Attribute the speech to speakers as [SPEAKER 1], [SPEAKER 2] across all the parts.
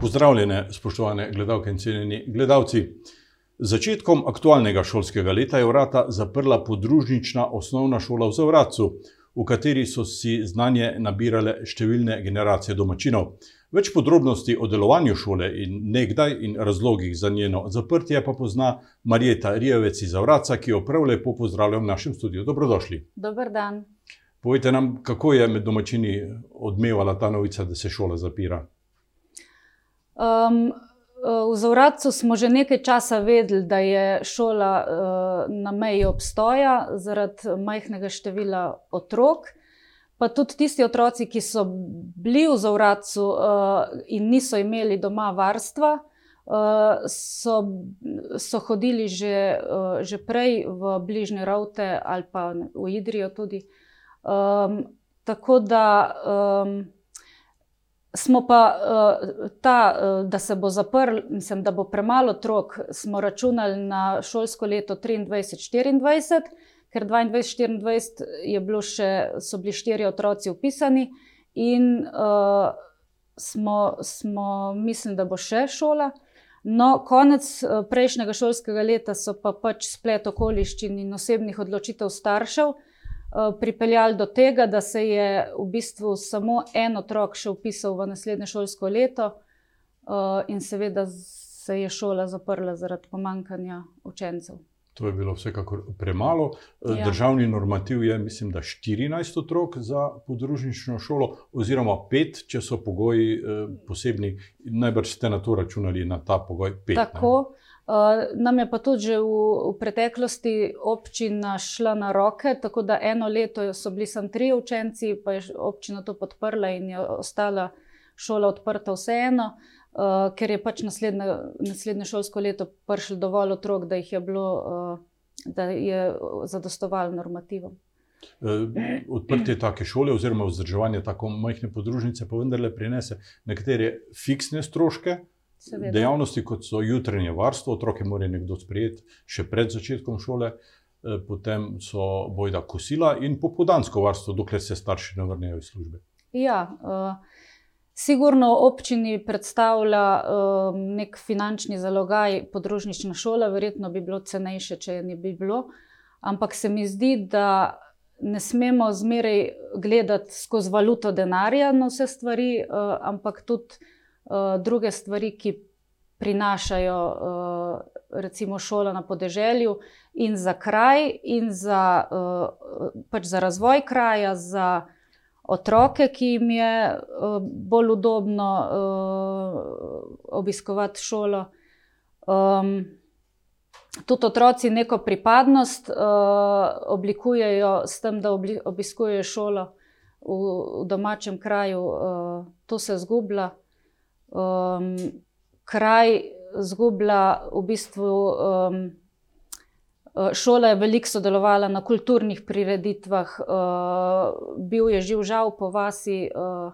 [SPEAKER 1] Pozdravljene, spoštovane gledalke in cenjeni gledalci. Začetkom aktualnega šolskega leta je vrata zaprla podružnična osnovna šola v Zavratcu, v kateri so si znanje nabirale številne generacije domačinov. Več podrobnosti o delovanju šole in nekdaj in razlogih za njeno zaprtje pa pozna Marjeta Rijevec iz Zavratca, ki jo prav lepo pozdravljam v našem studiu. Dobrodošli.
[SPEAKER 2] Dober dan.
[SPEAKER 1] Povejte nam, kako je med domačini odmevala ta novica, da se šola zapira?
[SPEAKER 2] Um, v Zavratcu smo že nekaj časa vedeli, da je šola uh, na meji obstoja zaradi majhnega števila otrok pa tudi tisti otroci, ki so bili v Zavratcu uh, in niso imeli doma varstva, uh, so, so hodili že, uh, že prej v bližnje Ravte ali pa v Idrijo tudi. Um, tako da um, smo pa uh, ta, uh, da se bo zaprl, mislim, da bo premalo otrok, smo računali na šolsko leto 23-24 ker 22-24 še, so bili štiri otroci upisani, in uh, smo, smo mislili, da bo še šola. No, konec uh, prejšnjega šolskega leta so pa pač splet okoliščin in osebnih odločitev staršev pripeljali do tega, da se je v bistvu samo en otrok še upisal v naslednje šolsko leto, uh, in seveda se je šola zaprla zaradi pomankanja učencev.
[SPEAKER 1] To je bilo vsekakor premalo. Eh, ja. Državni normativ je, mislim, da 14 otrok za podružnično šolo, oziroma 5, če so pogoji eh, posebni. Najbrž ste na to računali, na ta pogoj 5.
[SPEAKER 2] Tako. Uh, nam je pa tudi v, v preteklosti občina šla na roke, tako da eno leto so bili samo tri učenci, pa je občina to podprla in je ostala šola odprta vseeno. Uh, uh, ker je pač naslednje, naslednje šolsko leto prišlo dovolj otrok, da jih je bilo, uh, da je zadostovalo normativom.
[SPEAKER 1] Uh, odprtje take šole, oziroma vzdrževanje tako majhne podružnice, pa vendarle prinese nekatere fiksne stroške. Seveda. Dejavnosti, kot so jutranje varstvo, otroke mora nekdo sprejeti še pred začetkom šole, potem so bojda kosila in popodansko varstvo, dokler se starši ne vrnejo iz službe.
[SPEAKER 2] Ja, uh, Sigurno občini predstavlja um, nek finančni zalogaj podružnična šola, verjetno bi bilo cenejše, če je ne bi bilo. Ampak se mi zdi, da ne smemo zmeraj gledati skozi valuto denarja na vse stvari, uh, ampak tudi uh, druge stvari, ki prinašajo uh, recimo šola na podeželju in za kraj, in za, uh, pač za razvoj kraja. Za, otroke, ki jim je bolj udobno obiskovati šolo. Tudi otroci neko pripadnost oblikujejo s tem, da obiskujejo šolo v domačem kraju, uh, to se zgublja. Um, kraj zgublja v bistvu. Um, šola je veliko sodelovala na kulturnih prireditvah, uh, bil je živ žal po vasi. Uh,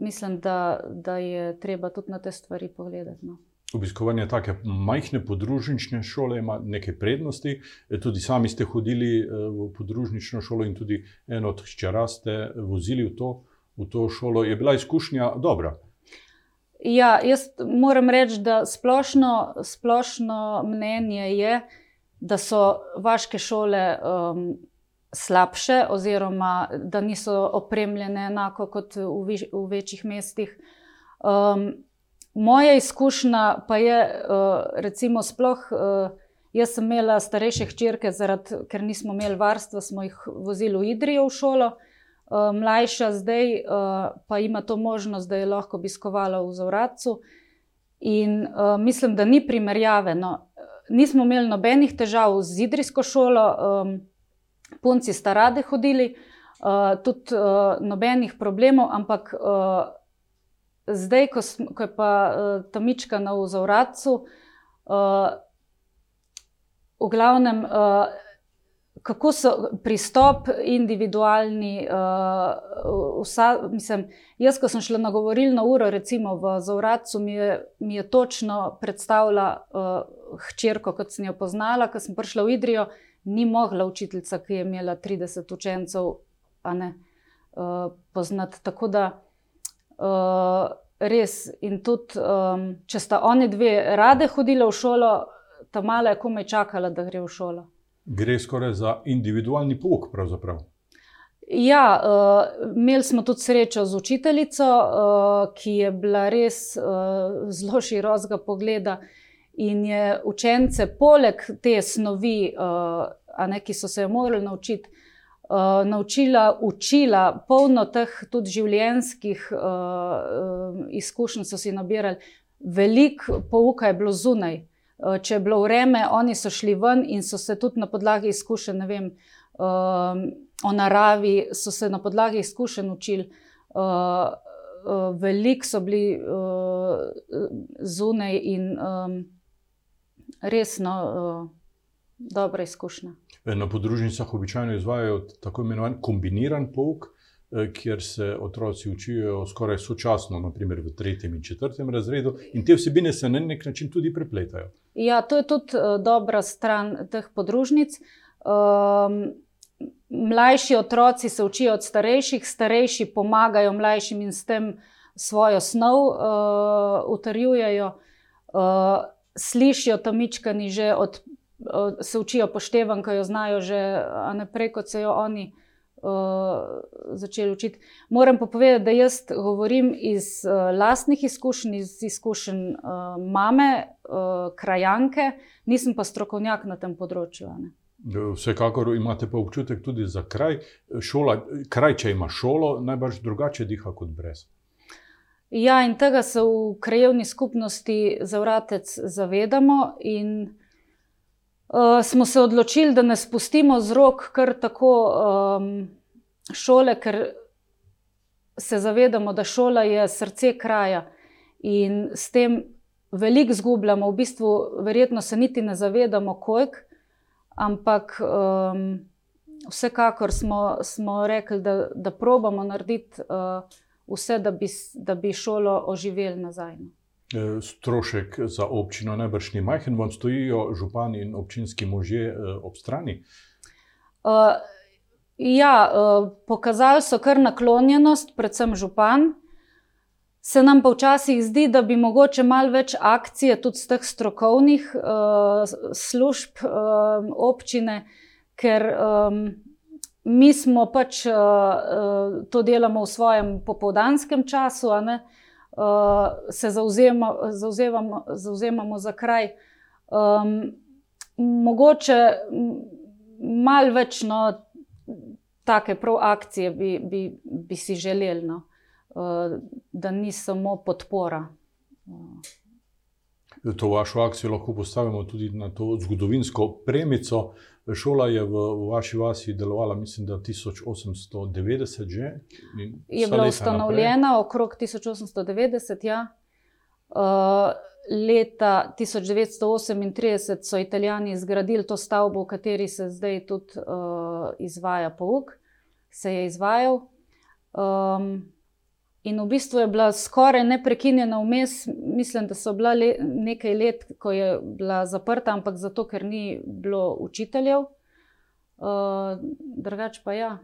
[SPEAKER 2] mislim, da, da je treba tudi na te stvari pogledati. No.
[SPEAKER 1] Obiskovanje tako majhne podružnične šole ima nekaj prednosti. Tudi sami ste hodili v podružnično šolo in tudi eno od hčera ste vozili v to, v to šolo. Je bila izkušnja dobra?
[SPEAKER 2] Ja, jaz moram reči, da splošno, splošno mnenje je, da so vaške šole um, slabše, oziroma da niso opremljene enako kot v, vi, v večjih mestih. Um, moja izkušnja pa je, uh, recimo, sploh. Uh, Jaz sem imela starejše hčerke, zaradi, ker nismo imeli varstva, smo jih vozili v Idrijo v šolo. Uh, mlajša zdaj uh, pa ima to možnost, da je lahko obiskovala v Zavratcu. In uh, mislim, da ni primerjave. No. Nismo imeli nobenih težav z idrijsko šolo, um, punci sta rade hodili, uh, tudi uh, nobenih problemov, ampak uh, zdaj, ko, sm, ko je pa uh, ta mička na Zavratcu, uh, v glavnem. Uh, kako so pristop individualni. Uh, vsa, mislim, jaz, ko sem šla na govorilno uro, recimo v Zavratcu, mi je, mi je točno predstavila uh, hčerko, kot sem jo poznala, ko sem prišla v Idrijo, ni mogla učiteljica, ki je imela 30 učencev, ne uh, poznati. Tako da uh, res. In tudi, um, če sta oni dve rade hodile v šolo, ta mala je komaj čakala, da gre v šolo.
[SPEAKER 1] Gre skoraj za individualni pouk, pravzaprav.
[SPEAKER 2] Ja, uh, imeli smo tudi srečo z učiteljico, uh, ki je bila res uh, zelo širokega pogleda in je učence, poleg te snovi, uh, ne, ki so se jo morali naučiti, uh, naučila, učila, polno teh tudi življenjskih uh, izkušenj so si nabirali. Veliko pouka je bilo zunaj. Uh, če je bilo vreme, oni so šli ven in so se tudi na podlagi izkušenj, ne vem, uh, o naravi, so se na podlagi izkušenj učili. Uh, uh, Veliko so bili uh, zunaj in um, resno uh, dobra izkušnja.
[SPEAKER 1] Na podružnicah običajno izvajo tako imenovan kombiniran pouk, eh, kjer se otroci učijo skoraj sočasno, naprimer v tretjem in četrtem razredu, in te vsebine se na nek način tudi prepletajo.
[SPEAKER 2] Ja, to je tudi uh, dobra stran teh podružnic. Um, mlajši otroci se učijo od starejših, starejši pomagajo mlajšim in s tem svojo snov uh, utrjujejo. Uh, slišijo tam mičkani že od se učijo poštevan, ki jo znajo že naprej, kot se jo oni uh, začeli učiti. Moram pa povedati, da jaz govorim iz uh, lastnih izkušenj, iz izkušenj uh, mame, uh, krajanke, nisem pa strokovnjak na tem področju.
[SPEAKER 1] Vsekakor imate pa občutek tudi za kraj. Šola, kraj, če ima šolo, najbrž drugače diha kot brez.
[SPEAKER 2] Ja, in tega se v krajevni skupnosti za vratec zavedamo. In uh, smo se odločili, da ne spustimo z rok kar tako um, šole, ker se zavedamo, da šola je srce kraja in s tem veliko zgubljamo. V bistvu, verjetno se niti ne zavedamo, koliko, ampak um, vsekakor smo, smo rekli, da, da probamo narediti uh, vse, da bi, da bi šolo oživeli nazaj.
[SPEAKER 1] Eh, strošek za občino najbrž ni majhen, vam stojijo župani in občinski možje eh, ob strani?
[SPEAKER 2] Uh, ja, uh, pokazali so kar naklonjenost, predvsem župan. Se nam pa včasih zdi, da bi mogoče malo več akcije tudi z teh strokovnih uh, služb uh, občine, ker um, mi smo pač uh, uh, to delamo v svojem popoldanskem času, uh, se zauzema, zauzemamo, zauzemamo za kraj. Um, mogoče malo več no, take proakcije bi, bi, bi si želeli, no, uh, da ni samo podpora.
[SPEAKER 1] To vašo akcijo lahko postavimo tudi na to zgodovinsko premico. Šola je v, v vaši vasi delovala, mislim, da 1890 že.
[SPEAKER 2] Je bila ustanovljena naprej. okrog 1890. Ja. Uh, leta 1938 so Italijani zgradili to stavbo, v kateri se zdaj tudi uh, izvaja pouk, se je izvajal. Um, In v bistvu je bila skoraj neprekinjena vmes, mislim, da so bila le, nekaj let, ko je bila zaprta, ampak zato, ker ni bilo učiteljev. Uh, drugač pa ja.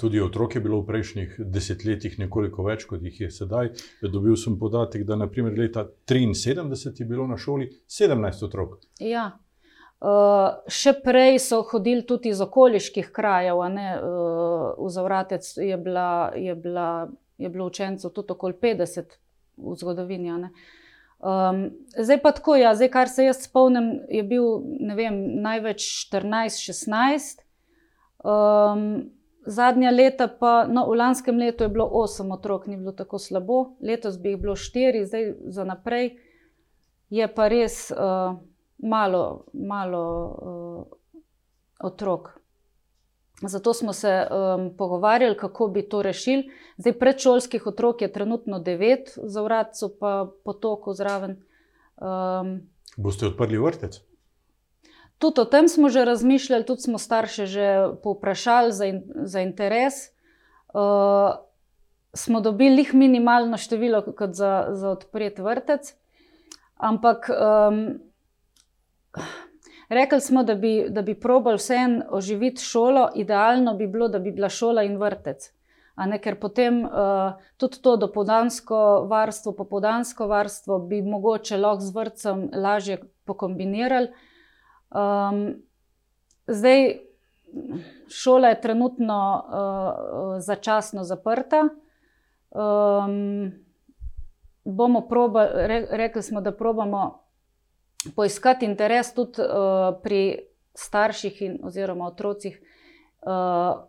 [SPEAKER 1] Tudi otrok je bilo v prejšnjih desetletjih nekoliko več, kot jih je sedaj. Dobil sem podatek, da naprimer leta 1973 je bilo na šoli 17 otrok.
[SPEAKER 2] Ja. Uh, še prej so hodili tudi iz okoliških krajev, uh, v Zavratec je bila. Je bila je bilo učencev tudi okoli 50 v zgodovini. Um, zdaj pa tako, ja, zdaj, kar se jaz spomnim, je bil vem, največ 14-16. Um, zadnja leta, pa no, v lanskem letu je bilo 8 otrok, ni bilo tako slabo, letos bi jih bilo 4, zdaj za naprej je pa res uh, malo, malo uh, otrok. Zato smo se um, pogovarjali, kako bi to rešili. Zdaj, predšolskih otrok je trenutno devet, za vratco pa potoku zraven. Um,
[SPEAKER 1] Boste odprli vrtec?
[SPEAKER 2] Tudi o tem smo že razmišljali, tudi smo starše že povprašali za, in, za interes. Uh, smo dobili jih minimalno število, kot za, za odprt vrtec. Ampak. Um, Rekli smo, da bi, da bi probali vseeno oživiti šolo, idealno bi bilo, da bi bila šola in vrtec. Ne, ker potem uh, tudi to dopoldansko varstvo, popoldansko varstvo bi mogoče lahko z vrtcem lažje pokombinirali. Um, zdaj, šola je trenutno uh, začasno zaprta. Um, bomo probali, re, rekli smo, da probamo poiskati interes tudi uh, pri starših in oziroma otrocih uh,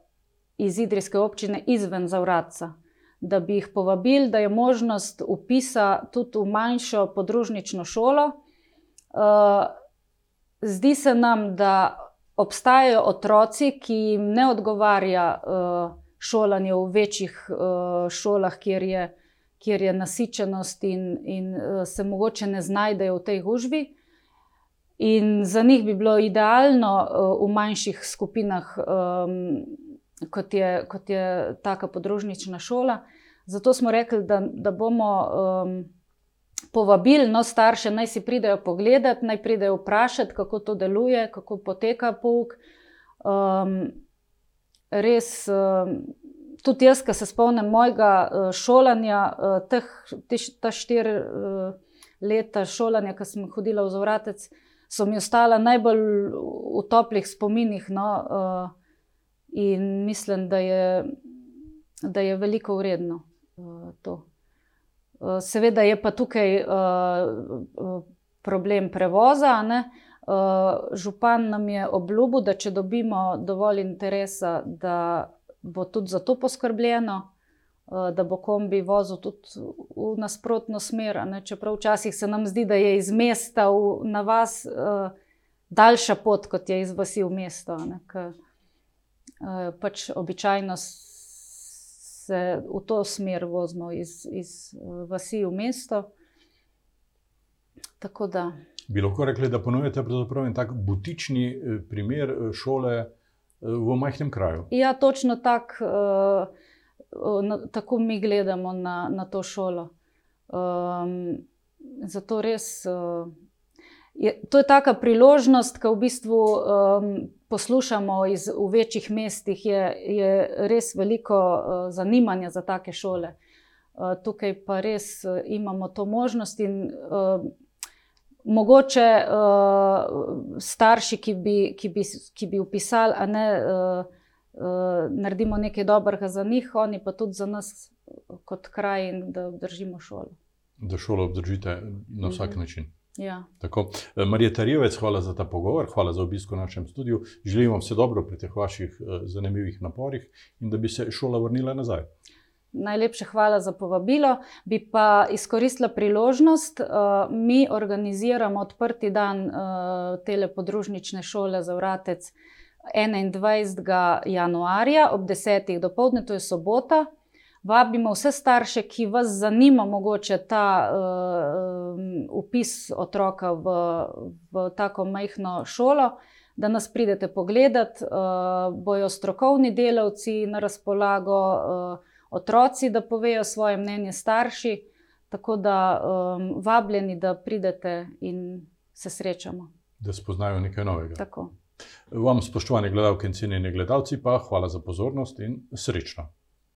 [SPEAKER 2] iz Idrijske občine izven Zavratca. Da bi jih povabili, da je možnost upisa tudi v manjšo podružnično šolo. Uh, zdi se nam, da obstajajo otroci, ki jim ne odgovarja uh, šolanje v večjih uh, šolah, kjer je, kjer je nasičenost in, in uh, se mogoče ne znajdejo v tej gužvi. In za njih bi bilo idealno uh, v manjših skupinah, um, kot, je, kot je taka podružnična šola. Zato smo rekli, da, da bomo. Um, povabili no, starše, naj si pridejo pogledat, naj pridejo vprašati, kako to deluje, kako poteka pouk. Um, res, um, tudi jaz, ki se spomnim mojega uh, šolanja, uh, teh, te, ta štiri uh, leta šolanja, ki sem hodila v Zvratec, so mi ostala najbolj v toplih spominih. No, uh, in mislim, da je, da je veliko vredno uh, to. Eh, seveda je pa tukaj eh, problem prevoza. Ne? Župan nam je obljubil, da če dobimo dovolj interesa, da bo tudi za to poskrbljeno, da bo kombi vozil tudi v nasprotno smer. Ne? Čeprav včasih se nam zdi, da je iz mesta v, na vas daljša pot, kot je iz vasi v mesto. Pač običajno se v to smer vozimo iz, iz vasi v mesto.
[SPEAKER 1] Bi lahko rekli, da ponujete en tak butični eh, primer eh, šole eh, v majhnem kraju?
[SPEAKER 2] Ja, točno tak, tako mi gledamo na, na to šolo. Um, zato res. Je, to je taka priložnost, ki v bistvu um, poslušamo iz, v večjih mestih, je, je res veliko uh, zanimanja za take šole. Uh, tukaj pa res uh, imamo to možnost in uh, mogoče uh, starši, ki bi, ki bi, ki bi upisali, a ne uh, uh, naredimo nekaj dobrega za njih, oni pa tudi za nas, kot kraj, in da obdržimo šolo.
[SPEAKER 1] Da šolo obdržite na vsak mhm. način.
[SPEAKER 2] Ja.
[SPEAKER 1] E, Marija Tarjevec, hvala za ta pogovor, hvala za obisko v našem studiu. Želim vam vse dobro pri teh vaših zanimivih naporih in da bi se šola vrnila nazaj.
[SPEAKER 2] Najlepše hvala za povabilo. Bi pa izkoristila priložnost, mi organiziramo odprti dan telepodružnične šole za Vratec 21. januarja ob 10. do povdne, to je sobota vabimo vse starše, ki vas zanima, mogoče ta uh, upis otroka v, v tako majhno šolo, da nas pridete pogledat. Uh, bojo strokovni delavci na razpolago, uh, otroci, da povejo svoje mnenje, starši. Tako da um, vabljeni, da pridete in se srečamo.
[SPEAKER 1] Da spoznajo nekaj novega.
[SPEAKER 2] Tako.
[SPEAKER 1] Vam, spoštovani gledalci in cenjeni gledalci, pa hvala za pozornost in srečno.